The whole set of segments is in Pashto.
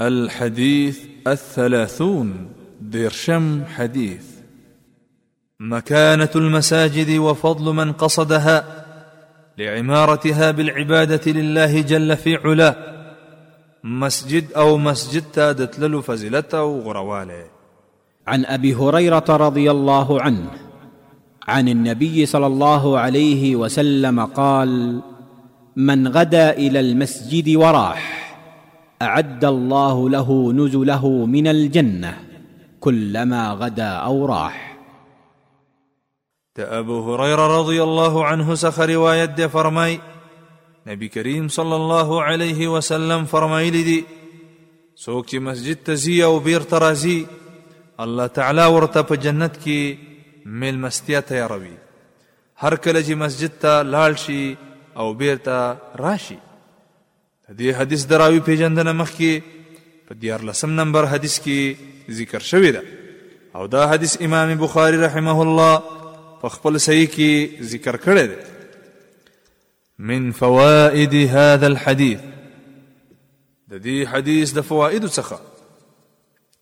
الحديث الثلاثون درشم حديث مكانة المساجد وفضل من قصدها لعمارتها بالعبادة لله جل في علاه مسجد أو مسجد تادت للو فزلته وغرواله عن أبي هريرة رضي الله عنه عن النبي صلى الله عليه وسلم قال من غدا إلى المسجد وراح اعد الله له نزله من الجنه كلما غدا او راح د ابو هريره رضی الله عنه څخه روایت دی فرمای نبی کریم صلی الله علیه وسلم فرمایلی دی څوک چې مسجد ته ځي او بیرته راځي الله تعالی ورته په جنت کې ملمستیا تیاروي هر کله چې مسجد ته لاړ شي او بیرته راشي د دې حدیث د راوي پیژندنه مخکې په دیارلسم نمبر حدیث کې ذکر شوې ده او دا حدیث امام بخاری رحمه الله په خپل صحیح کې ذکر کړی دی من فوائد هذا الحديث د دې حدیث د فوائد څخه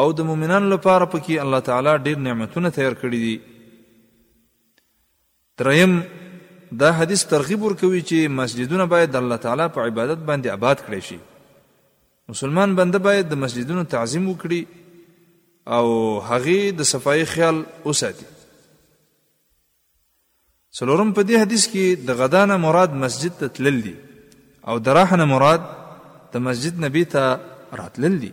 او د مؤمنانو لپاره پکې الله تعالی ډېر نعمتونه تیار کړي دي دریم دا حدیث ترغیب ورکوي چې مسجدونه باید د الله تعالی په عبادت باندې آباد کړي شي مسلمان بنده باید د مسجدونو تعظیم وکړي او هغه د صفای خیال وساتي څلورم په دې حدیث کې د غدا نه مراد مسجد ته تلل دي او د راح نه مراد د مسجد نبی ته راتلل دي